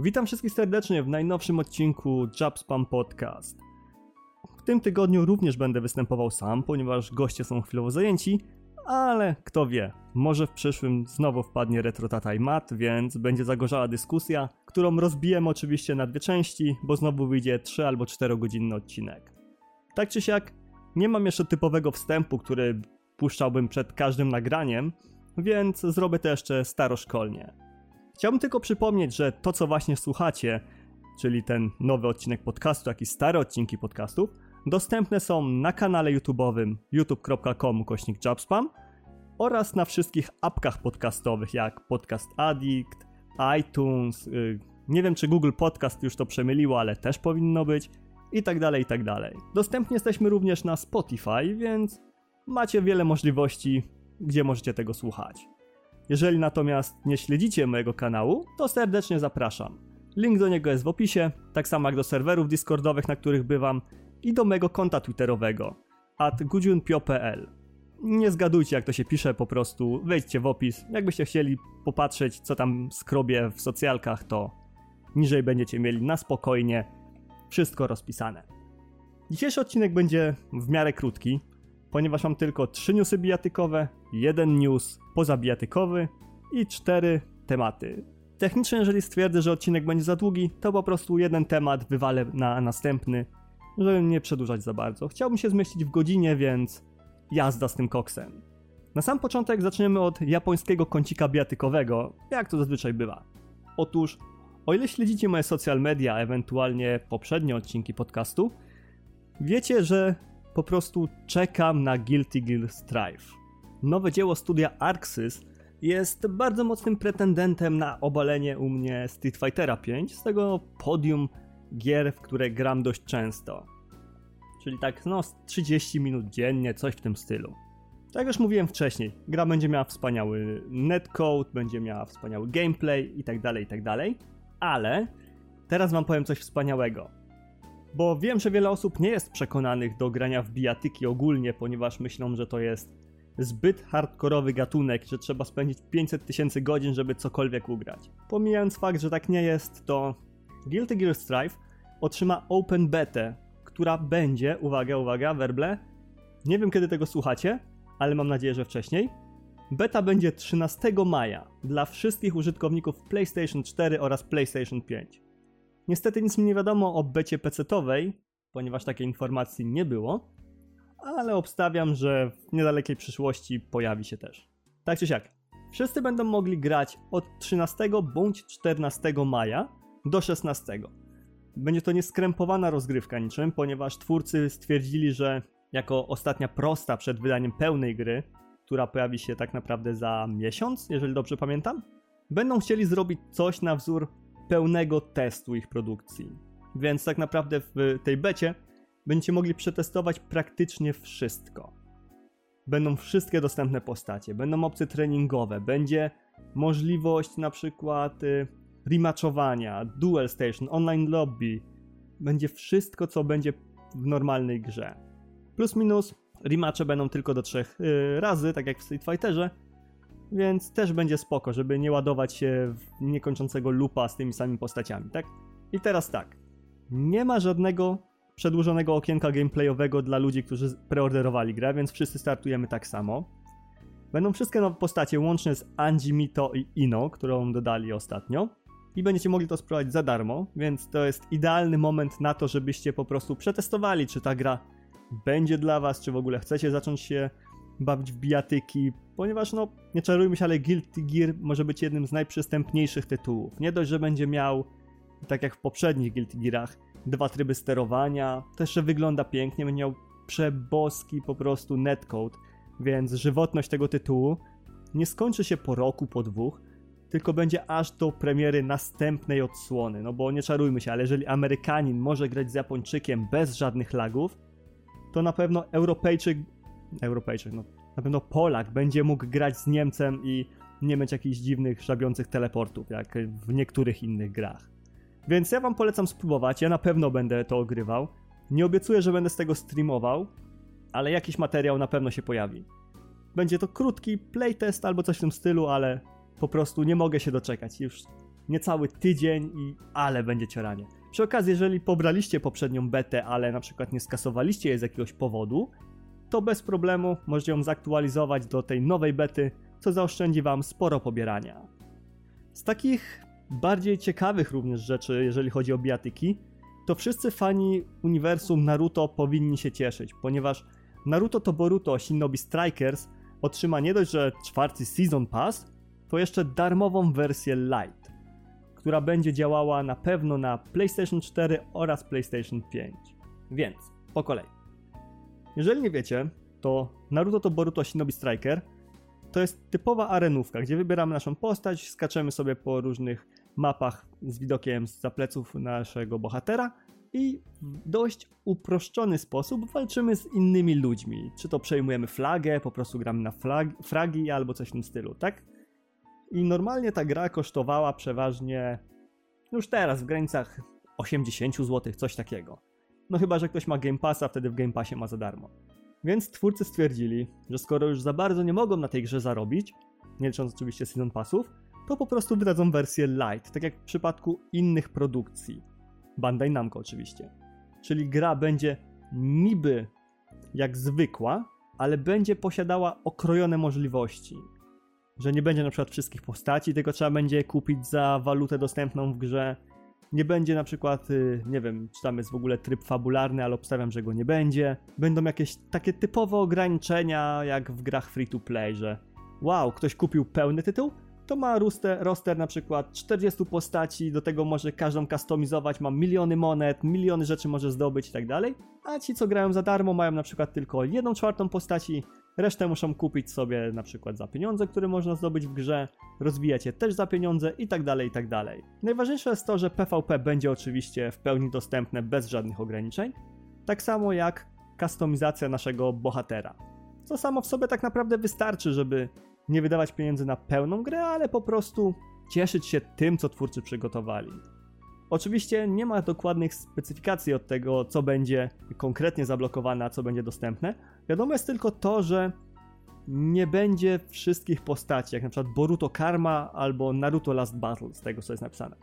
Witam wszystkich serdecznie w najnowszym odcinku Jobspam Podcast. W tym tygodniu również będę występował sam, ponieważ goście są chwilowo zajęci, ale kto wie, może w przyszłym znowu wpadnie Retro Tata i Mat, więc będzie zagorzała dyskusja, którą rozbijemy oczywiście na dwie części, bo znowu wyjdzie 3 albo 4 godzinny odcinek. Tak czy siak, nie mam jeszcze typowego wstępu, który puszczałbym przed każdym nagraniem, więc zrobię to jeszcze staroszkolnie. Chciałbym tylko przypomnieć, że to co właśnie słuchacie, czyli ten nowy odcinek podcastu, jak i stare odcinki podcastów, dostępne są na kanale YouTube'owym youtube.com kośnik oraz na wszystkich apkach podcastowych jak Podcast Addict, iTunes, yy, nie wiem czy Google Podcast już to przemyliło, ale też powinno być i tak dalej, i tak dalej. Dostępni jesteśmy również na Spotify, więc macie wiele możliwości, gdzie możecie tego słuchać. Jeżeli natomiast nie śledzicie mojego kanału, to serdecznie zapraszam. Link do niego jest w opisie, tak samo jak do serwerów Discordowych, na których bywam, i do mojego konta Twitterowego at. Nie zgadujcie jak to się pisze, po prostu wejdźcie w opis. Jakbyście chcieli popatrzeć, co tam skrobię w socjalkach, to niżej będziecie mieli na spokojnie wszystko rozpisane. Dzisiejszy odcinek będzie w miarę krótki, ponieważ mam tylko trzy newsy bijatykowe, jeden news pozabijatykowy i cztery tematy. Technicznie, jeżeli stwierdzę, że odcinek będzie za długi, to po prostu jeden temat wywalę na następny, żeby nie przedłużać za bardzo. Chciałbym się zmieścić w godzinie, więc jazda z tym koksem. Na sam początek zaczniemy od japońskiego kącika bijatykowego, jak to zazwyczaj bywa. Otóż, o ile śledzicie moje social media, ewentualnie poprzednie odcinki podcastu, wiecie, że po prostu czekam na Guilty Gear Strive. Nowe dzieło studia Arxis jest bardzo mocnym pretendentem na obalenie u mnie Street Fightera 5 z tego podium gier, w które gram dość często. Czyli tak, no, 30 minut dziennie, coś w tym stylu. Tak jak już mówiłem wcześniej, gra będzie miała wspaniały netcode, będzie miała wspaniały gameplay itd., tak itd., tak ale teraz wam powiem coś wspaniałego. Bo wiem, że wiele osób nie jest przekonanych do grania w bijatyki ogólnie, ponieważ myślą, że to jest zbyt hardkorowy gatunek, że trzeba spędzić 500 tysięcy godzin, żeby cokolwiek ugrać. Pomijając fakt, że tak nie jest, to Guilty Gear Strive otrzyma Open Beta, która będzie, uwaga, uwaga, werble, nie wiem kiedy tego słuchacie, ale mam nadzieję, że wcześniej. Beta będzie 13 maja dla wszystkich użytkowników PlayStation 4 oraz PlayStation 5. Niestety nic mi nie wiadomo o becie PC-owej, ponieważ takiej informacji nie było, ale obstawiam, że w niedalekiej przyszłości pojawi się też. Tak czy siak, wszyscy będą mogli grać od 13 bądź 14 maja do 16. Będzie to nieskrępowana rozgrywka niczym, ponieważ twórcy stwierdzili, że jako ostatnia prosta przed wydaniem pełnej gry, która pojawi się tak naprawdę za miesiąc, jeżeli dobrze pamiętam, będą chcieli zrobić coś na wzór pełnego testu ich produkcji. Więc tak naprawdę w tej becie będziecie mogli przetestować praktycznie wszystko. Będą wszystkie dostępne postacie, będą opcje treningowe, będzie możliwość na przykład y, rematchowania, duel station, online lobby. Będzie wszystko, co będzie w normalnej grze. Plus minus, rematche będą tylko do trzech y, razy, tak jak w Street Fighterze, więc też będzie spoko, żeby nie ładować się w niekończącego lupa z tymi samymi postaciami, tak? I teraz tak, nie ma żadnego przedłużonego okienka gameplayowego dla ludzi, którzy preorderowali grę, więc wszyscy startujemy tak samo. Będą wszystkie nowe postacie, łącznie z Anji, Mito i Ino, którą dodali ostatnio. I będziecie mogli to spróbować za darmo, więc to jest idealny moment na to, żebyście po prostu przetestowali, czy ta gra będzie dla was, czy w ogóle chcecie zacząć się bawić w bijatyki, ponieważ no, nie czarujmy się, ale Guilty Gear może być jednym z najprzystępniejszych tytułów. Nie dość, że będzie miał, tak jak w poprzednich Guilty Gearach, dwa tryby sterowania, jeszcze wygląda pięknie, miał przeboski po prostu netcode, więc żywotność tego tytułu nie skończy się po roku, po dwóch, tylko będzie aż do premiery następnej odsłony, no bo nie czarujmy się, ale jeżeli Amerykanin może grać z Japończykiem bez żadnych lagów, to na pewno Europejczyk, Europejczyk, no na pewno Polak będzie mógł grać z Niemcem i nie mieć jakichś dziwnych, żabiących teleportów, jak w niektórych innych grach. Więc ja wam polecam spróbować, ja na pewno będę to ogrywał. Nie obiecuję, że będę z tego streamował, ale jakiś materiał na pewno się pojawi. Będzie to krótki playtest albo coś w tym stylu, ale po prostu nie mogę się doczekać. Już Niecały tydzień i ale będzie cioranie. Przy okazji, jeżeli pobraliście poprzednią betę, ale na przykład nie skasowaliście jej z jakiegoś powodu, to bez problemu możecie ją zaktualizować do tej nowej bety, co zaoszczędzi Wam sporo pobierania. Z takich bardziej ciekawych również rzeczy, jeżeli chodzi o biatyki, to wszyscy fani uniwersum Naruto powinni się cieszyć, ponieważ Naruto to Boruto Shinobi Strikers otrzyma nie dość, że czwarty Season Pass, to jeszcze darmową wersję Lite, która będzie działała na pewno na PlayStation 4 oraz PlayStation 5. Więc, po kolei. Jeżeli nie wiecie, to Naruto to Boruto Shinobi Striker to jest typowa arenówka, gdzie wybieramy naszą postać, skaczemy sobie po różnych mapach z widokiem z pleców naszego bohatera i w dość uproszczony sposób walczymy z innymi ludźmi. Czy to przejmujemy flagę, po prostu gramy na flag, fragi albo coś w tym stylu, tak? I normalnie ta gra kosztowała przeważnie już teraz w granicach 80 zł, coś takiego. No chyba, że ktoś ma Game Passa, wtedy w Game Passie ma za darmo. Więc twórcy stwierdzili, że skoro już za bardzo nie mogą na tej grze zarobić, nie licząc oczywiście Season Passów, to po prostu wydadzą wersję light, tak jak w przypadku innych produkcji. Bandai Namco oczywiście. Czyli gra będzie niby jak zwykła, ale będzie posiadała okrojone możliwości. Że nie będzie na przykład wszystkich postaci, tylko trzeba będzie kupić za walutę dostępną w grze. Nie będzie na przykład, y, nie wiem, czy tam jest w ogóle tryb fabularny, ale obstawiam, że go nie będzie. Będą jakieś takie typowe ograniczenia, jak w grach free to play, że wow, ktoś kupił pełny tytuł, to ma roster, roster na przykład 40 postaci, do tego może każdą customizować, ma miliony monet, miliony rzeczy może zdobyć i tak dalej. A ci, co grają za darmo, mają na przykład tylko jedną czwartą postaci, resztę muszą kupić sobie na przykład za pieniądze, które można zdobyć w grze, rozwijać je też za pieniądze i tak dalej, i tak dalej. Najważniejsze jest to, że PvP będzie oczywiście w pełni dostępne bez żadnych ograniczeń, tak samo jak kustomizacja naszego bohatera. Co samo w sobie tak naprawdę wystarczy, żeby nie wydawać pieniędzy na pełną grę, ale po prostu cieszyć się tym, co twórcy przygotowali. Oczywiście nie ma dokładnych specyfikacji od tego, co będzie konkretnie zablokowane, a co będzie dostępne. Wiadomo jest tylko to, że nie będzie wszystkich postaci, jak na przykład Boruto Karma albo Naruto Last Battle, z tego co jest napisane.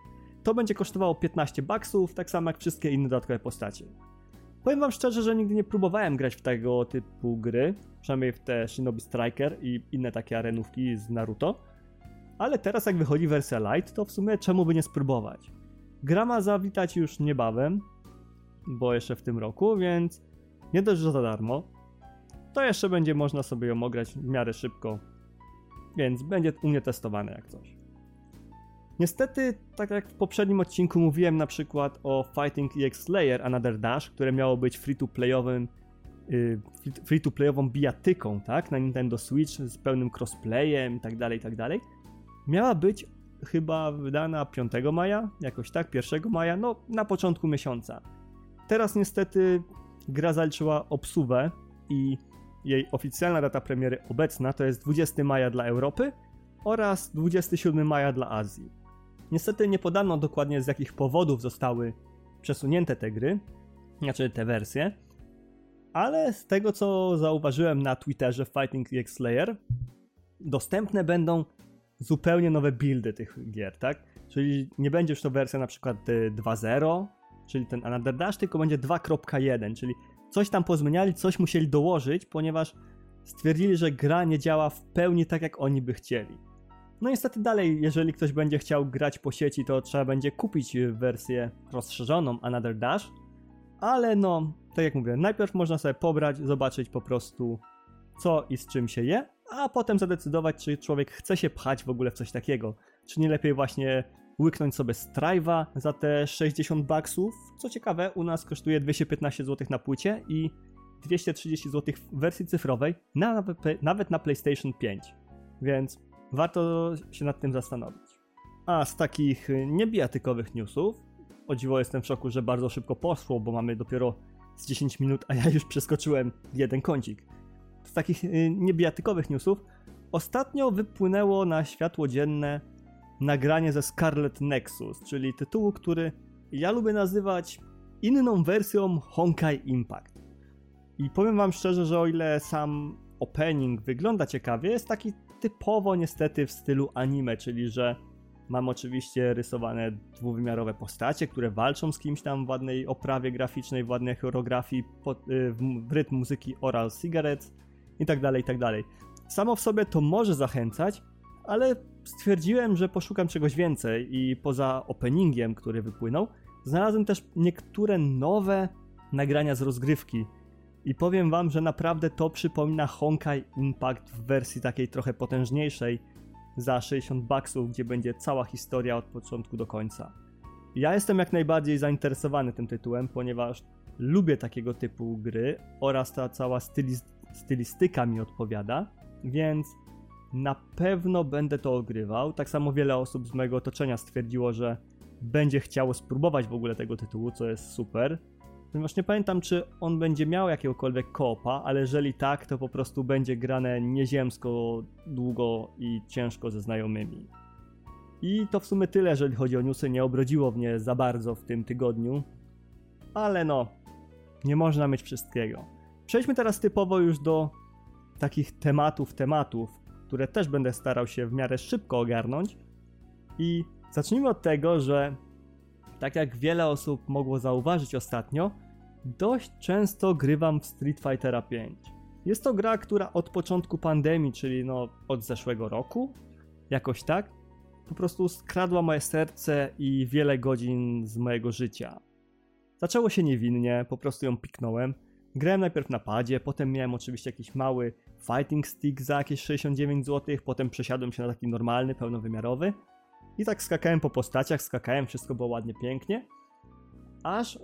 To będzie kosztowało 15 baksów, tak samo jak wszystkie inne dodatkowe postacie. Powiem wam szczerze, że nigdy nie próbowałem grać w tego typu gry, przynajmniej w te Shinobi Striker i inne takie arenówki z Naruto. Ale teraz jak wychodzi wersja light, to w sumie czemu by nie spróbować? Gra ma zawitać już niebawem, bo jeszcze w tym roku, więc nie dość, że za darmo, to jeszcze będzie można sobie ją ograć w miarę szybko, więc będzie u mnie testowane jak coś. Niestety, tak jak w poprzednim odcinku mówiłem na przykład o Fighting EX Slayer Another Dash, które miało być free-to-playowym yy, free-to-playową bijatyką, tak, na Nintendo Switch z pełnym crossplayem i tak dalej, i tak dalej. Miała być chyba wydana 5 maja, jakoś tak, 1 maja, no na początku miesiąca. Teraz niestety gra zaliczyła obsuwę i jej oficjalna data premiery obecna to jest 20 maja dla Europy oraz 27 maja dla Azji. Niestety nie podano dokładnie z jakich powodów zostały przesunięte te gry, znaczy te wersje, ale z tego co zauważyłem na Twitterze Fighting EX Slayer, dostępne będą zupełnie nowe buildy tych gier, tak? Czyli nie będzie już to wersja na przykład 2.0, czyli ten Another Dash, tylko będzie 2.1, czyli coś tam pozmieniali, coś musieli dołożyć, ponieważ stwierdzili, że gra nie działa w pełni tak jak oni by chcieli. No niestety dalej, jeżeli ktoś będzie chciał grać po sieci, to trzeba będzie kupić wersję rozszerzoną Another Dash, ale no, tak jak mówię, najpierw można sobie pobrać, zobaczyć po prostu co i z czym się je, a potem zadecydować, czy człowiek chce się pchać w ogóle w coś takiego. Czy nie lepiej właśnie łyknąć sobie Strive'a za te 60 baksów. Co ciekawe, u nas kosztuje 215 zł na płycie i 230 zł w wersji cyfrowej, nawet na PlayStation 5. Więc warto się nad tym zastanowić. A z takich niebijatykowych newsów, o dziwo jestem w szoku, że bardzo szybko poszło, bo mamy dopiero z 10 minut, a ja już przeskoczyłem jeden kącik. Z takich y, niebijatykowych newsów, ostatnio wypłynęło na światło dzienne nagranie ze Scarlet Nexus, czyli tytułu, który ja lubię nazywać inną wersją Honkai Impact. I powiem wam szczerze, że o ile sam opening wygląda ciekawie, jest taki typowo niestety w stylu anime, czyli że Mam oczywiście rysowane dwuwymiarowe postacie, które walczą z kimś tam w ładnej oprawie graficznej, w ładnej choreografii, y, w rytm muzyki Oral Cigarettes i tak dalej, i tak dalej. Samo w sobie to może zachęcać, ale stwierdziłem, że poszukam czegoś więcej i poza openingiem, który wypłynął, znalazłem też niektóre nowe nagrania z rozgrywki. I powiem wam, że naprawdę to przypomina Honkai Impact w wersji takiej trochę potężniejszej za 60 baksów, gdzie będzie cała historia od początku do końca. Ja jestem jak najbardziej zainteresowany tym tytułem, ponieważ lubię takiego typu gry oraz ta cała stylistyka mi odpowiada, więc na pewno będę to ogrywał. Tak samo wiele osób z mojego otoczenia stwierdziło, że będzie chciało spróbować w ogóle tego tytułu, co jest super. Ponieważ nie pamiętam, czy on będzie miał jakiegokolwiek koopa, ale jeżeli tak, to po prostu będzie grane nieziemsko, długo i ciężko ze znajomymi. I to w sumie tyle, jeżeli chodzi o newsy. Nie obrodziło mnie za bardzo w tym tygodniu. Ale no, nie można mieć wszystkiego. Przejdźmy teraz typowo już do takich tematów, tematów, które też będę starał się w miarę szybko ogarnąć. I zacznijmy od tego, że tak jak wiele osób mogło zauważyć ostatnio, dość często grywam w Street Fightera 5. Jest to gra, która od początku pandemii, czyli no od zeszłego roku, jakoś tak, po prostu skradła moje serce i wiele godzin z mojego życia. Zaczęło się niewinnie, po prostu ją piknąłem. Grałem najpierw na padzie, potem miałem oczywiście jakiś mały fighting stick za jakieś 69 zł, potem przesiadłem się na taki normalny, pełnowymiarowy. I tak skakałem po postaciach, skakałem, wszystko było ładnie, pięknie. Aż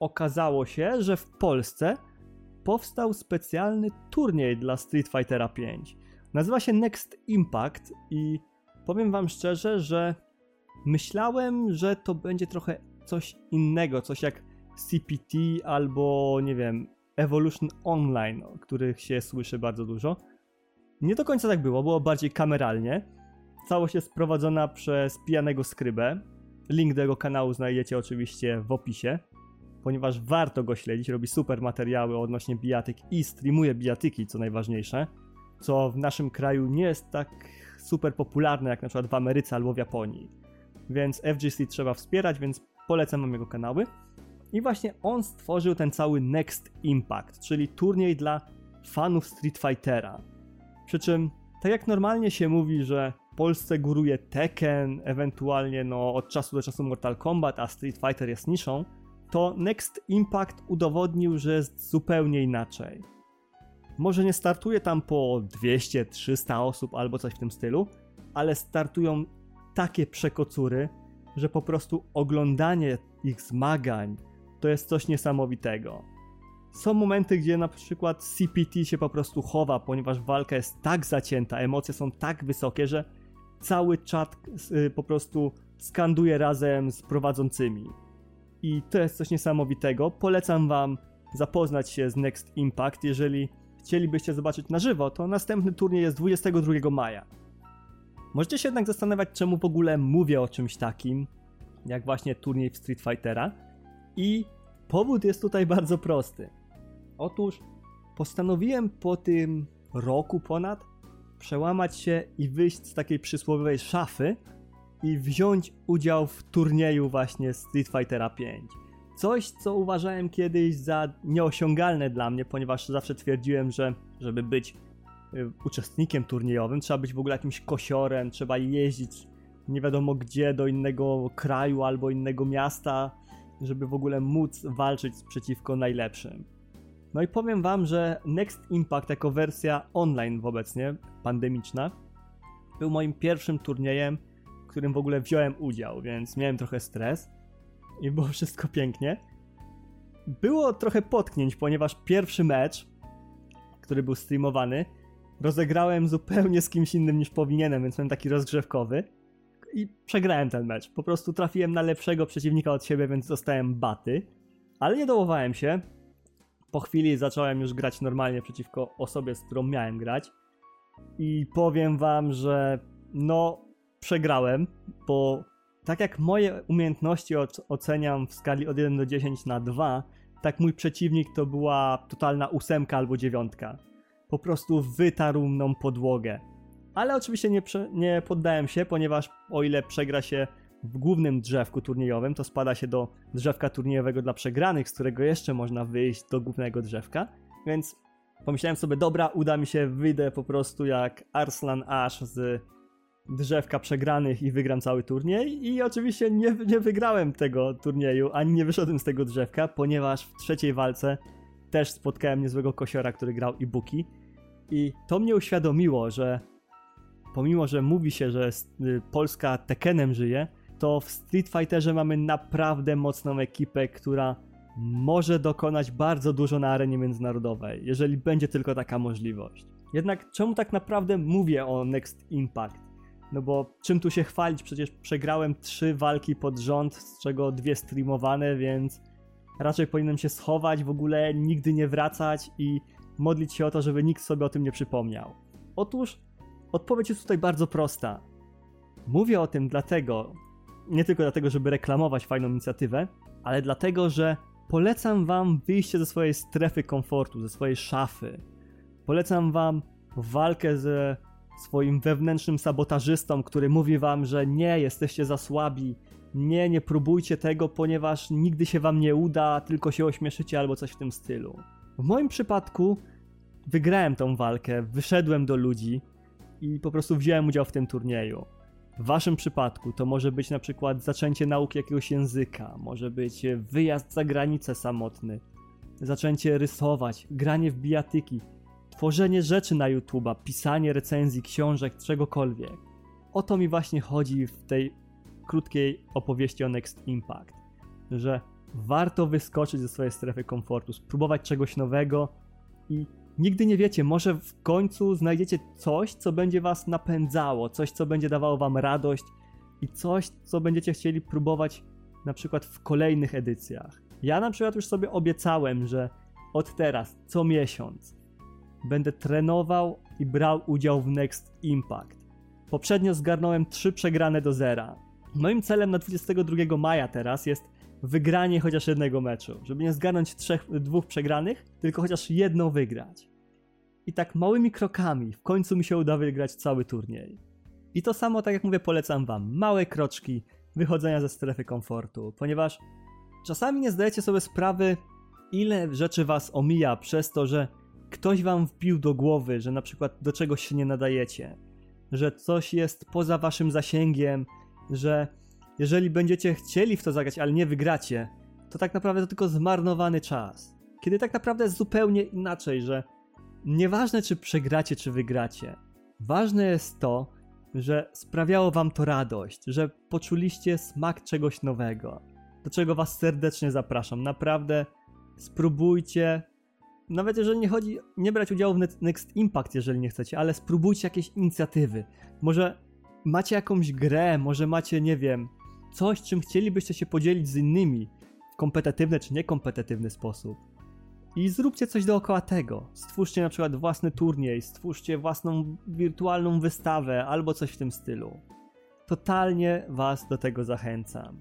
okazało się, że w Polsce powstał specjalny turniej dla Street Fightera 5. Nazywa się Next Impact i powiem wam szczerze, że myślałem, że to będzie trochę coś innego, coś jak CPT albo nie wiem, Evolution Online, o których się słyszy bardzo dużo. Nie do końca tak było, było bardziej kameralnie. Całość jest prowadzona przez pijanego skrybę. Link do jego kanału znajdziecie oczywiście w opisie, ponieważ warto go śledzić, robi super materiały odnośnie bijatyk i streamuje bijatyki, co najważniejsze, co w naszym kraju nie jest tak super popularne jak na przykład w Ameryce albo w Japonii. Więc FGC trzeba wspierać, więc polecam wam jego kanały. I właśnie on stworzył ten cały Next Impact, czyli turniej dla fanów Street Fightera. Przy czym, tak jak normalnie się mówi, że Polsce góruje Tekken, ewentualnie no, od czasu do czasu Mortal Kombat, a Street Fighter jest niszą, to Next Impact udowodnił, że jest zupełnie inaczej. Może nie startuje tam po 200-300 osób albo coś w tym stylu, ale startują takie przekocury, że po prostu oglądanie ich zmagań to jest coś niesamowitego. Są momenty, gdzie na przykład CPT się po prostu chowa, ponieważ walka jest tak zacięta, emocje są tak wysokie, że cały czat y, po prostu skanduje razem z prowadzącymi. I to jest coś niesamowitego. Polecam Wam zapoznać się z Next Impact. Jeżeli chcielibyście zobaczyć na żywo, to następny turniej jest 22 maja. Możecie się jednak zastanawiać, czemu w ogóle mówię o czymś takim, jak właśnie turniej w Street Fightera. I powód jest tutaj bardzo prosty. Otóż postanowiłem po tym roku ponad przełamać się i wyjść z takiej przysłowiowej szafy i wziąć udział w turnieju właśnie Street Fightera 5. Coś, co uważałem kiedyś za nieosiągalne dla mnie, ponieważ zawsze twierdziłem, że żeby być y, uczestnikiem turniejowym, trzeba być w ogóle jakimś kosiorem, trzeba jeździć nie wiadomo gdzie, do innego kraju albo innego miasta, żeby w ogóle móc walczyć przeciwko najlepszym. No i powiem wam, że Next Impact jako wersja online obecnie, pandemiczna, był moim pierwszym turniejem, w którym w ogóle wziąłem udział, więc miałem trochę stres i było wszystko pięknie. Było trochę potknięć, ponieważ pierwszy mecz, który był streamowany, rozegrałem zupełnie z kimś innym niż powinienem, więc byłem taki rozgrzewkowy i przegrałem ten mecz. Po prostu trafiłem na lepszego przeciwnika od siebie, więc dostałem baty. Ale nie dołowałem się. Po chwili zacząłem już grać normalnie przeciwko osobie, z którą miałem grać. I powiem wam, że no przegrałem, bo tak jak moje umiejętności oceniam w skali od 1 do 10 na 2, tak mój przeciwnik to była totalna ósemka albo dziewiątka. Po prostu wytarł mną podłogę Ale oczywiście nie, nie poddałem się, ponieważ o ile przegra się w głównym drzewku turniejowym, to spada się do drzewka turniejowego dla przegranych, z którego jeszcze można wyjść do głównego drzewka. Więc pomyślałem sobie, dobra, uda mi się, wyjdę po prostu jak Arslan Ash z drzewka przegranych i wygram cały turniej. I oczywiście nie, nie wygrałem tego turnieju, ani nie wyszedłem z tego drzewka, ponieważ w trzeciej walce też spotkałem niezłego kosiora, który grał e-booki. I to mnie uświadomiło, że pomimo, że mówi się, że y, Polska Tekkenem żyje, to w Street Fighterze mamy naprawdę mocną ekipę, która może dokonać bardzo dużo na arenie międzynarodowej, jeżeli będzie tylko taka możliwość. Jednak czemu tak naprawdę mówię o Next Impact? No bo czym tu się chwalić? Przecież przegrałem trzy walki pod rząd, z czego dwie streamowane, więc raczej powinienem się schować, w ogóle nigdy nie wracać i modlić się o to, żeby nikt sobie o tym nie przypomniał. Otóż odpowiedź jest tutaj bardzo prosta. Mówię o tym dlatego, nie tylko dlatego, żeby reklamować fajną inicjatywę, ale dlatego, że polecam wam wyjście ze swojej strefy komfortu, ze swojej szafy. Polecam wam walkę ze swoim wewnętrznym sabotażystą, który mówi wam, że nie, jesteście za słabi, nie, nie próbujcie tego, ponieważ nigdy się wam nie uda, tylko się ośmieszycie albo coś w tym stylu. W moim przypadku wygrałem tą walkę, wyszedłem do ludzi i po prostu wziąłem udział w tym turnieju. W waszym przypadku to może być na przykład zaczęcie nauki jakiegoś języka, może być wyjazd za granicę samotny, zaczęcie rysować, granie w bijatyki, tworzenie rzeczy na YouTube'a, pisanie recenzji, książek, czegokolwiek. O to mi właśnie chodzi w tej krótkiej opowieści o Next Impact, że warto wyskoczyć ze swojej strefy komfortu, spróbować czegoś nowego i Nigdy nie wiecie, może w końcu znajdziecie coś, co będzie was napędzało, coś, co będzie dawało wam radość i coś, co będziecie chcieli próbować na przykład w kolejnych edycjach. Ja na przykład już sobie obiecałem, że od teraz, co miesiąc, będę trenował i brał udział w Next Impact. Poprzednio zgarnąłem trzy przegrane do zera. Moim celem na 22 maja teraz jest wygranie chociaż jednego meczu, żeby nie zgarnąć trzech, dwóch przegranych, tylko chociaż jedną wygrać. I tak małymi krokami w końcu mi się uda wygrać cały turniej. I to samo, tak jak mówię, polecam wam. Małe kroczki wychodzenia ze strefy komfortu, ponieważ czasami nie zdajecie sobie sprawy, ile rzeczy was omija przez to, że ktoś wam wbił do głowy, że na przykład do czegoś się nie nadajecie, że coś jest poza waszym zasięgiem, że jeżeli będziecie chcieli w to zagrać, ale nie wygracie, to tak naprawdę to tylko zmarnowany czas. Kiedy tak naprawdę jest zupełnie inaczej, że nieważne czy przegracie, czy wygracie, ważne jest to, że sprawiało wam to radość, że poczuliście smak czegoś nowego, do czego was serdecznie zapraszam. Naprawdę spróbujcie, nawet jeżeli nie chodzi, nie brać udziału w Next Impact, jeżeli nie chcecie, ale spróbujcie jakieś inicjatywy. Może macie jakąś grę, może macie, nie wiem, coś, czym chcielibyście się podzielić z innymi w kompetytywny czy niekompetytywny sposób. I zróbcie coś dookoła tego. Stwórzcie na przykład własny turniej, stwórzcie własną wirtualną wystawę albo coś w tym stylu. Totalnie Was do tego zachęcam.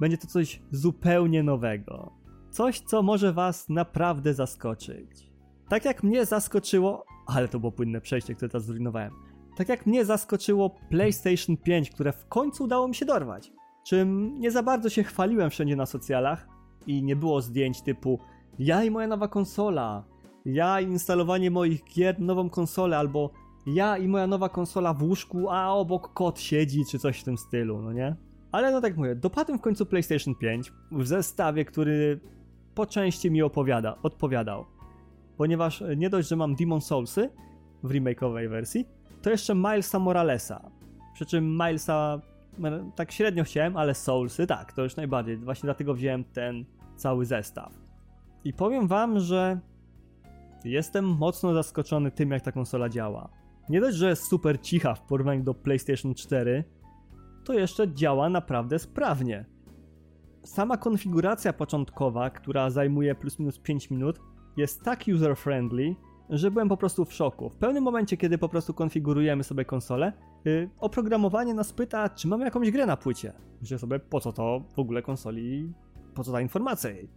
Będzie to coś zupełnie nowego. Coś, co może Was naprawdę zaskoczyć. Tak jak mnie zaskoczyło, ale to było płynne przejście, które teraz zrujnowałem. Tak jak mnie zaskoczyło PlayStation 5, które w końcu udało mi się dorwać czym nie za bardzo się chwaliłem wszędzie na socjalach i nie było zdjęć typu ja i moja nowa konsola, ja i instalowanie moich gier nową konsolę, albo ja i moja nowa konsola w łóżku, a obok kot siedzi, czy coś w tym stylu, no nie? Ale no tak mówię, dopadłem w końcu PlayStation 5 w zestawie, który po części mi opowiada, odpowiadał. Ponieważ nie dość, że mam Demon Soulsy w remake'owej wersji, to jeszcze Milesa Moralesa. Przy czym Milesa tak średnio chciałem, ale Soulsy tak, to już najbardziej. Właśnie dlatego wziąłem ten cały zestaw. I powiem wam, że jestem mocno zaskoczony tym, jak ta konsola działa. Nie dość, że jest super cicha w porównaniu do PlayStation 4, to jeszcze działa naprawdę sprawnie. Sama konfiguracja początkowa, która zajmuje plus minus 5 minut, jest tak user-friendly, że byłem po prostu w szoku. W pewnym momencie, kiedy po prostu konfigurujemy sobie konsolę, oprogramowanie nas pyta, czy mamy jakąś grę na płycie. Myślę sobie, po co to w ogóle konsoli, po co ta informacja jej.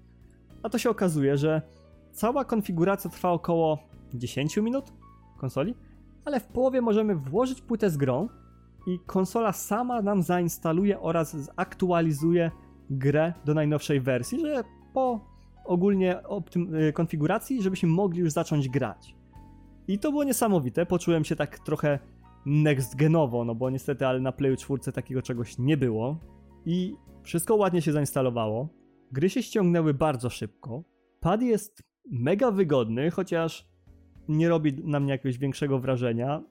A to się okazuje, że cała konfiguracja trwa około 10 minut konsoli ale w połowie możemy włożyć płytę z grą i konsola sama nam zainstaluje oraz zaktualizuje grę do najnowszej wersji, że po ogólnie y, konfiguracji, żebyśmy mogli już zacząć grać. I to było niesamowite, poczułem się tak trochę next genowo, no bo niestety, ale na Playu 4 takiego czegoś nie było. I wszystko ładnie się zainstalowało. Gry się ściągnęły bardzo szybko. Pad jest mega wygodny, chociaż nie robi na mnie jakiegoś większego wrażenia.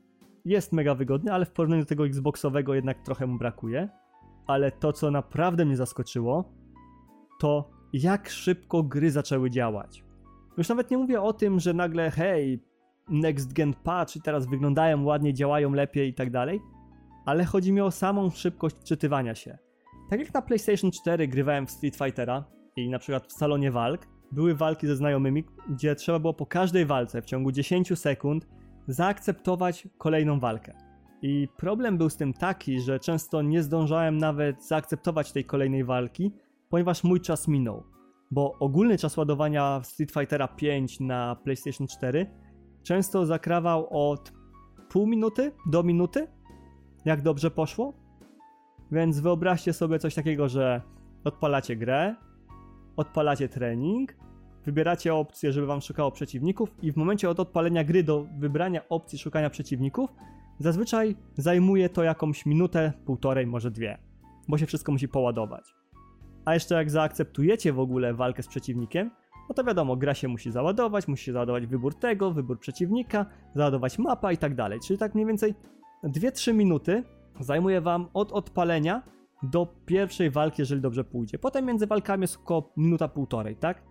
Jest mega wygodny, ale w porównaniu do tego Xboxowego jednak trochę mu brakuje. Ale to, co naprawdę mnie zaskoczyło, to jak szybko gry zaczęły działać. Już nawet nie mówię o tym, że nagle hej, next gen patch i teraz wyglądają ładnie, działają lepiej i tak dalej, ale chodzi mi o samą szybkość czytywania się. Tak jak na PlayStation 4 grywałem w Street Fightera i na przykład w salonie walk, były walki ze znajomymi, gdzie trzeba było po każdej walce w ciągu 10 sekund zaakceptować kolejną walkę. I problem był z tym taki, że często nie zdążałem nawet zaakceptować tej kolejnej walki, ponieważ mój czas minął. Bo ogólny czas ładowania Street Fightera 5 na PlayStation 4 często zakrawał od pół minuty do minuty, jak dobrze poszło. Więc wyobraźcie sobie coś takiego, że odpalacie grę, odpalacie trening, wybieracie opcję, żeby wam szukało przeciwników i w momencie od odpalenia gry do wybrania opcji szukania przeciwników zazwyczaj zajmuje to jakąś minutę, półtorej, może dwie, bo się wszystko musi poładować. A jeszcze jak zaakceptujecie w ogóle walkę z przeciwnikiem, no to wiadomo, gra się musi załadować, musi się załadować wybór tego, wybór przeciwnika, załadować mapa i tak dalej. Czyli tak mniej więcej 2-3 minuty zajmuje wam od odpalenia do pierwszej walki, jeżeli dobrze pójdzie. Potem między walkami jest około minuta półtorej, tak?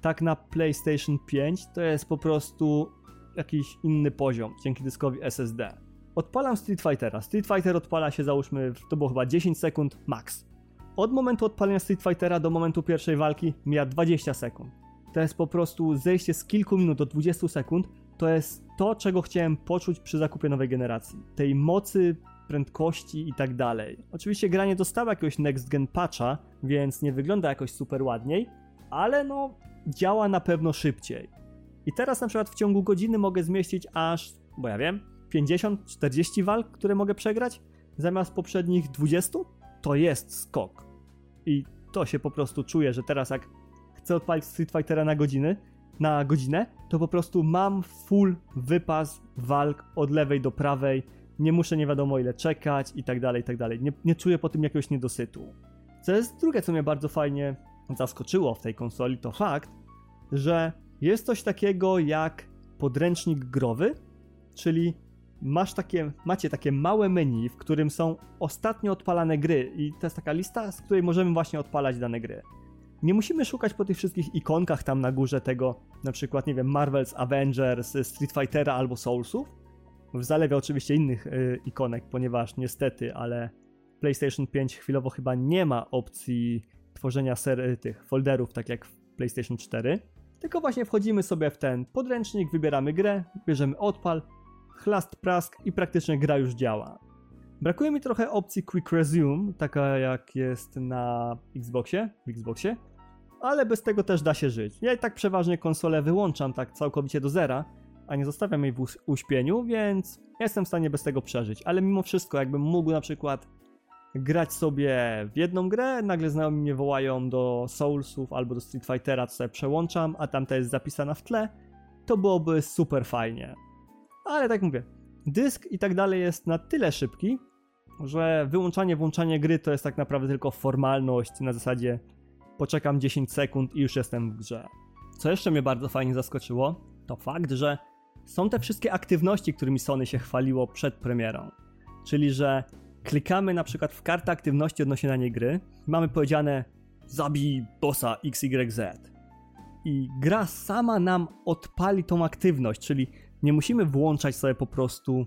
Tak na PlayStation 5 to jest po prostu jakiś inny poziom dzięki dyskowi SSD. Odpalam Street Fightera. Street Fighter odpala się załóżmy, to było chyba 10 sekund max. Od momentu odpalenia Street Fightera do momentu pierwszej walki mija 20 sekund. To jest po prostu zejście z kilku minut do 20 sekund. To jest to, czego chciałem poczuć przy zakupie nowej generacji. Tej mocy, prędkości i tak dalej. Oczywiście gra nie dostała jakiegoś next gen patcha, więc nie wygląda jakoś super ładniej, ale no działa na pewno szybciej. I teraz na przykład w ciągu godziny mogę zmieścić aż, bo ja wiem, 50-40 walk, które mogę przegrać, zamiast poprzednich 20? To jest skok. I to się po prostu czuje, że teraz jak chcę odpalić Street Fightera na godziny, na godzinę, to po prostu mam full wypas walk od lewej do prawej, nie muszę nie wiadomo ile czekać i tak dalej, i tak dalej. Nie, nie czuję po tym jakiegoś niedosytu. Co jest drugie, co mnie bardzo fajnie zaskoczyło w tej konsoli, to fakt, że jest coś takiego jak podręcznik growy, czyli masz takie, macie takie małe menu, w którym są ostatnio odpalane gry i to jest taka lista, z której możemy właśnie odpalać dane gry. Nie musimy szukać po tych wszystkich ikonkach tam na górze tego, na przykład, nie wiem, Marvel's Avengers, Street Fightera albo Soulsów. W zalewie oczywiście innych y, ikonek, ponieważ niestety, ale PlayStation 5 chwilowo chyba nie ma opcji tworzenia serii tych folderów, tak jak w PlayStation 4. Tylko właśnie wchodzimy sobie w ten podręcznik, wybieramy grę, bierzemy odpal, chlast prask i praktycznie gra już działa. Brakuje mi trochę opcji Quick Resume, taka jak jest na Xboxie, w Xboxie, ale bez tego też da się żyć. Ja i tak przeważnie konsolę wyłączam tak całkowicie do zera, a nie zostawiam jej w uśpieniu, więc jestem w stanie bez tego przeżyć. Ale mimo wszystko, jakbym mógł na przykład grać sobie w jedną grę, nagle znajomi mnie wołają do Soulsów albo do Street Fightera, to sobie przełączam, a tamta jest zapisana w tle, to byłoby super fajnie. Ale tak mówię, dysk i tak dalej jest na tyle szybki, że wyłączanie, włączanie gry to jest tak naprawdę tylko formalność na zasadzie poczekam 10 sekund i już jestem w grze. Co jeszcze mnie bardzo fajnie zaskoczyło, to fakt, że są te wszystkie aktywności, którymi Sony się chwaliło przed premierą. Czyli, że klikamy na przykład w kartę aktywności odnośnie gry, mamy powiedziane zabij bossa XYZ. I gra sama nam odpali tą aktywność, czyli nie musimy włączać sobie po prostu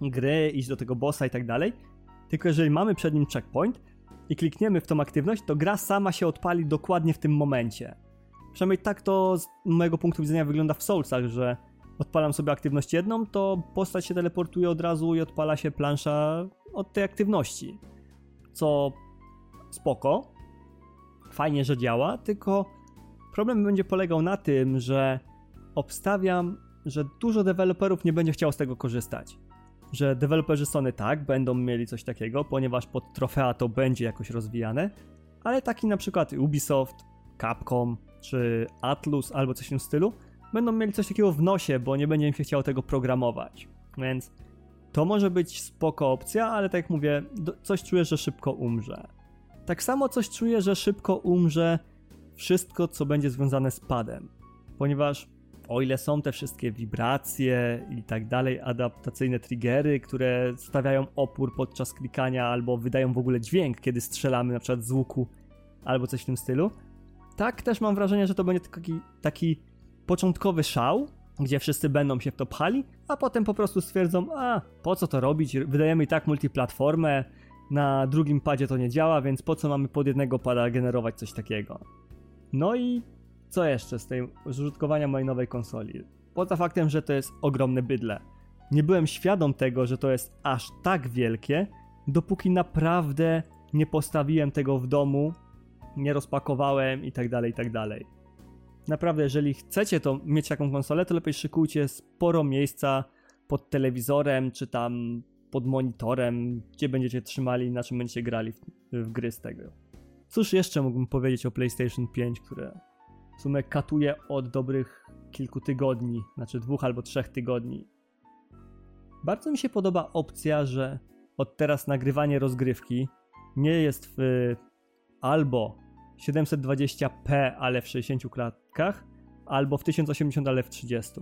gry, iść do tego bossa i tak dalej, tylko jeżeli mamy przed nim checkpoint i klikniemy w tą aktywność, to gra sama się odpali dokładnie w tym momencie. Przynajmniej tak to z mojego punktu widzenia wygląda w Soulsach, że odpalam sobie aktywność jedną, to postać się teleportuje od razu i odpala się plansza od tej aktywności. Co spoko, fajnie, że działa, tylko problem będzie polegał na tym, że obstawiam, że dużo deweloperów nie będzie chciało z tego korzystać. Że deweloperzy Sony tak będą mieli coś takiego, ponieważ pod trofea to będzie jakoś rozwijane, ale taki na przykład Ubisoft, Capcom czy Atlus albo coś w tym stylu będą mieli coś takiego w nosie, bo nie będzie im się chciało tego programować. Więc to może być spoko opcja, ale tak jak mówię, coś czuję, że szybko umrze. Tak samo coś czuję, że szybko umrze wszystko, co będzie związane z padem. Ponieważ o ile są te wszystkie wibracje i tak dalej, adaptacyjne triggery, które stawiają opór podczas klikania albo wydają w ogóle dźwięk, kiedy strzelamy na przykład z łuku albo coś w tym stylu, tak też mam wrażenie, że to będzie taki, taki początkowy szał, gdzie wszyscy będą się w to a potem po prostu stwierdzą, a po co to robić, wydajemy i tak multiplatformę, na drugim padzie to nie działa, więc po co mamy pod jednego pada generować coś takiego. No i co jeszcze z tej z użytkowania mojej nowej konsoli? Poza faktem, że to jest ogromne bydle. Nie byłem świadom tego, że to jest aż tak wielkie, dopóki naprawdę nie postawiłem tego w domu, nie rozpakowałem i tak dalej, i tak. Naprawdę, jeżeli chcecie to mieć taką konsolę, to lepiej szykujcie sporo miejsca pod telewizorem, czy tam pod monitorem, gdzie będziecie trzymali, na czym będziecie grali w, w gry z tego. Cóż jeszcze mógłbym powiedzieć o PlayStation 5, które w sumie katuje od dobrych kilku tygodni, znaczy dwóch albo trzech tygodni. Bardzo mi się podoba opcja, że od teraz nagrywanie rozgrywki nie jest w albo 720p, ale w 60 klatkach, albo w 1080, ale w 30.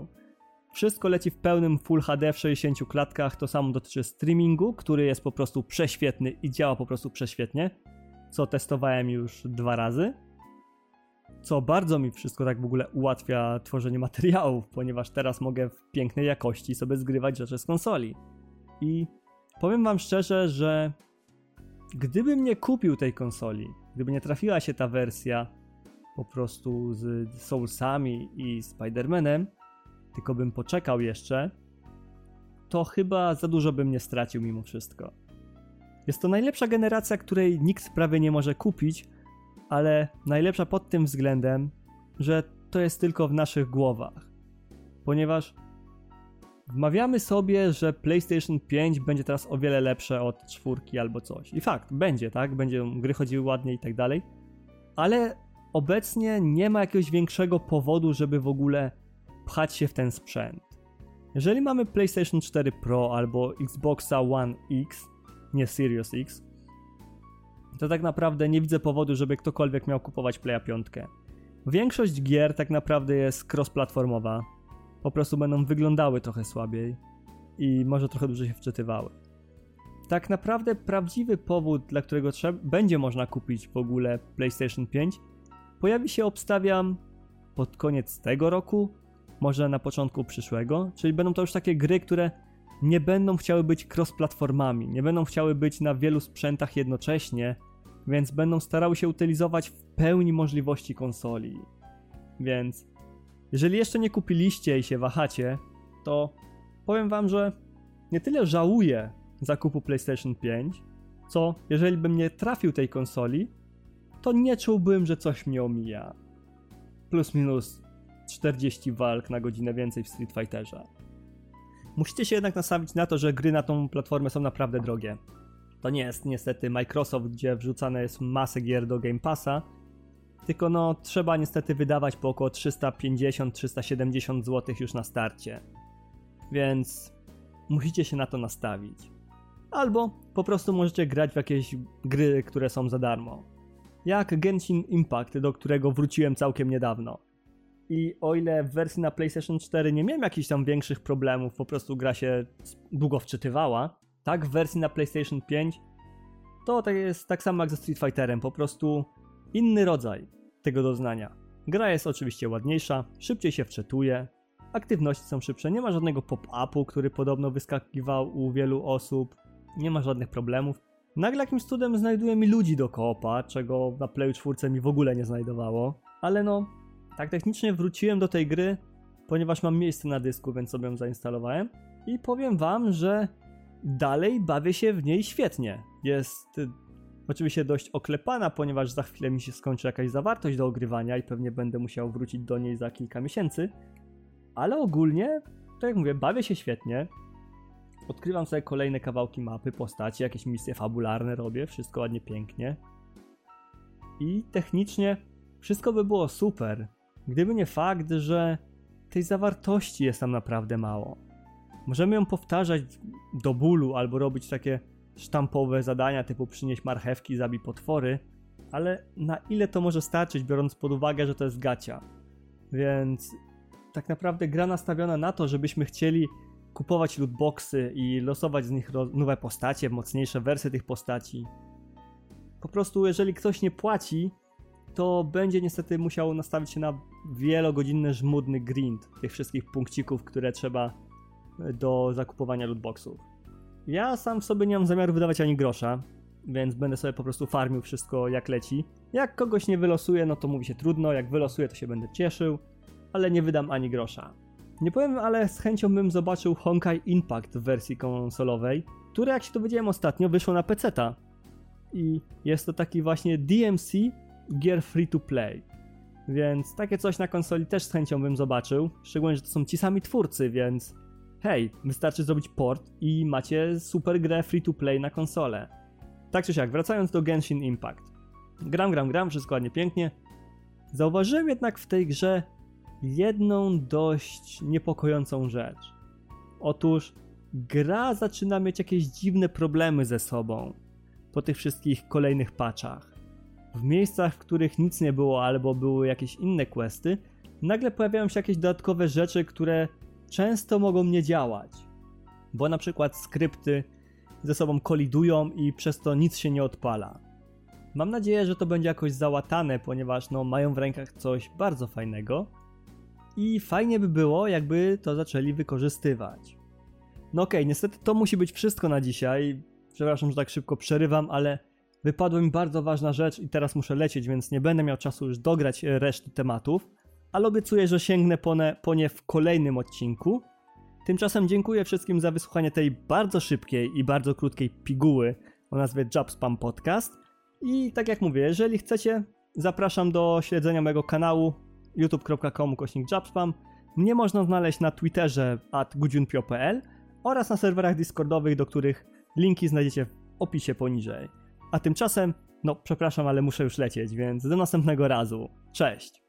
Wszystko leci w pełnym Full HD w 60 klatkach. To samo dotyczy streamingu, który jest po prostu prześwietny i działa po prostu prześwietnie, co testowałem już dwa razy. Co bardzo mi wszystko tak w ogóle ułatwia tworzenie materiałów, ponieważ teraz mogę w pięknej jakości sobie zgrywać rzeczy z konsoli. I powiem wam szczerze, że gdybym nie kupił tej konsoli, gdyby nie trafiła się ta wersja po prostu z Soulsami i Spider-Manem, tylko bym poczekał jeszcze, to chyba za dużo bym nie stracił mimo wszystko. Jest to najlepsza generacja, której nikt prawie nie może kupić, ale najlepsza pod tym względem, że to jest tylko w naszych głowach. Ponieważ wmawiamy sobie, że PlayStation 5 będzie teraz o wiele lepsze od czwórki albo coś. I fakt, będzie, tak? Będzie gry chodziły ładnie i tak dalej. Ale obecnie nie ma jakiegoś większego powodu, żeby w ogóle pchać się w ten sprzęt. Jeżeli mamy PlayStation 4 Pro albo Xboxa One X, nie Series X, to tak naprawdę nie widzę powodu, żeby ktokolwiek miał kupować Playa 5. Większość gier tak naprawdę jest cross-platformowa. Po prostu będą wyglądały trochę słabiej i może trochę dłużej się wczytywały. Tak naprawdę prawdziwy powód, dla którego trzeba, będzie można kupić w ogóle PlayStation 5, pojawi się, obstawiam, pod koniec tego roku może na początku przyszłego, czyli będą to już takie gry, które nie będą chciały być cross-platformami, nie będą chciały być na wielu sprzętach jednocześnie, więc będą starały się utylizować w pełni możliwości konsoli. Więc jeżeli jeszcze nie kupiliście i się wahacie, to powiem wam, że nie tyle żałuję zakupu PlayStation 5, co jeżeli bym nie trafił tej konsoli, to nie czułbym, że coś mnie omija. Plus minus 40 walk na godzinę więcej w Street Fighterze. Musicie się jednak nastawić na to, że gry na tą platformę są naprawdę drogie. To nie jest niestety Microsoft, gdzie wrzucane jest masę gier do Game Passa, tylko no trzeba niestety wydawać po około 350-370 zł już na starcie. Więc musicie się na to nastawić. Albo po prostu możecie grać w jakieś gry, które są za darmo. Jak Genshin Impact, do którego wróciłem całkiem niedawno. I o ile w wersji na PlayStation 4 nie miałem jakichś tam większych problemów, po prostu gra się długo wczytywała, tak w wersji na PlayStation 5 to tak jest tak samo jak ze Street Fighterem, po prostu inny rodzaj tego doznania. Gra jest oczywiście ładniejsza, szybciej się wczytuje, aktywności są szybsze, nie ma żadnego pop-upu, który podobno wyskakiwał u wielu osób, nie ma żadnych problemów. Nagle jakimś cudem znajduje mi ludzi do koopa, czego na Play 4 mi w ogóle nie znajdowało, ale no, tak technicznie wróciłem do tej gry, ponieważ mam miejsce na dysku, więc sobie ją zainstalowałem. I powiem wam, że dalej bawię się w niej świetnie. Jest y, oczywiście dość oklepana, ponieważ za chwilę mi się skończy jakaś zawartość do ogrywania i pewnie będę musiał wrócić do niej za kilka miesięcy. Ale ogólnie, tak jak mówię, bawię się świetnie. Odkrywam sobie kolejne kawałki mapy, postaci, jakieś misje fabularne robię, wszystko ładnie, pięknie. I technicznie wszystko by było super, gdyby nie fakt, że tej zawartości jest tam naprawdę mało. Możemy ją powtarzać do bólu albo robić takie sztampowe zadania typu przynieść marchewki, zabij potwory, ale na ile to może starczyć, biorąc pod uwagę, że to jest gacia. Więc tak naprawdę gra nastawiona na to, żebyśmy chcieli kupować lootboxy i losować z nich nowe postacie, mocniejsze wersje tych postaci. Po prostu jeżeli ktoś nie płaci, to będzie niestety musiał nastawić się na wielogodzinny żmudny grind tych wszystkich punkcików, które trzeba do zakupowania lootboxów. Ja sam w sobie nie mam zamiaru wydawać ani grosza, więc będę sobie po prostu farmił wszystko jak leci. Jak kogoś nie wylosuje, no to mówi się trudno, jak wylosuję, to się będę cieszył, ale nie wydam ani grosza. Nie powiem, ale z chęcią bym zobaczył Honkai Impact w wersji konsolowej, które jak się dowiedziałem ostatnio wyszło na PC-ta. I jest to taki właśnie DMC gier free to play. Więc takie coś na konsoli też z chęcią bym zobaczył, szczególnie, że to są ci sami twórcy, więc hej, wystarczy zrobić port i macie super grę free to play na konsolę. Tak czy siak, wracając do Genshin Impact. Gram, gram, gram, wszystko ładnie, pięknie. Zauważyłem jednak w tej grze jedną dość niepokojącą rzecz. Otóż gra zaczyna mieć jakieś dziwne problemy ze sobą po tych wszystkich kolejnych patchach. W miejscach, w których nic nie było albo były jakieś inne questy, nagle pojawiają się jakieś dodatkowe rzeczy, które często mogą nie działać. Bo na przykład skrypty ze sobą kolidują i przez to nic się nie odpala. Mam nadzieję, że to będzie jakoś załatane, ponieważ no, mają w rękach coś bardzo fajnego i fajnie by było, jakby to zaczęli wykorzystywać. No okej, okay, niestety to musi być wszystko na dzisiaj. Przepraszam, że tak szybko przerywam, ale wypadła mi bardzo ważna rzecz i teraz muszę lecieć, więc nie będę miał czasu już dograć reszty tematów, ale obiecuję, że sięgnę po nie, po nie w kolejnym odcinku. Tymczasem dziękuję wszystkim za wysłuchanie tej bardzo szybkiej i bardzo krótkiej piguły o nazwie Jobspam Podcast. I tak jak mówię, jeżeli chcecie, zapraszam do śledzenia mojego kanału youtube.com kośnik Jobspam. Mnie można znaleźć na Twitterze at oraz na serwerach Discordowych, do których linki znajdziecie w opisie poniżej. A tymczasem, no przepraszam, ale muszę już lecieć, więc do następnego razu. Cześć!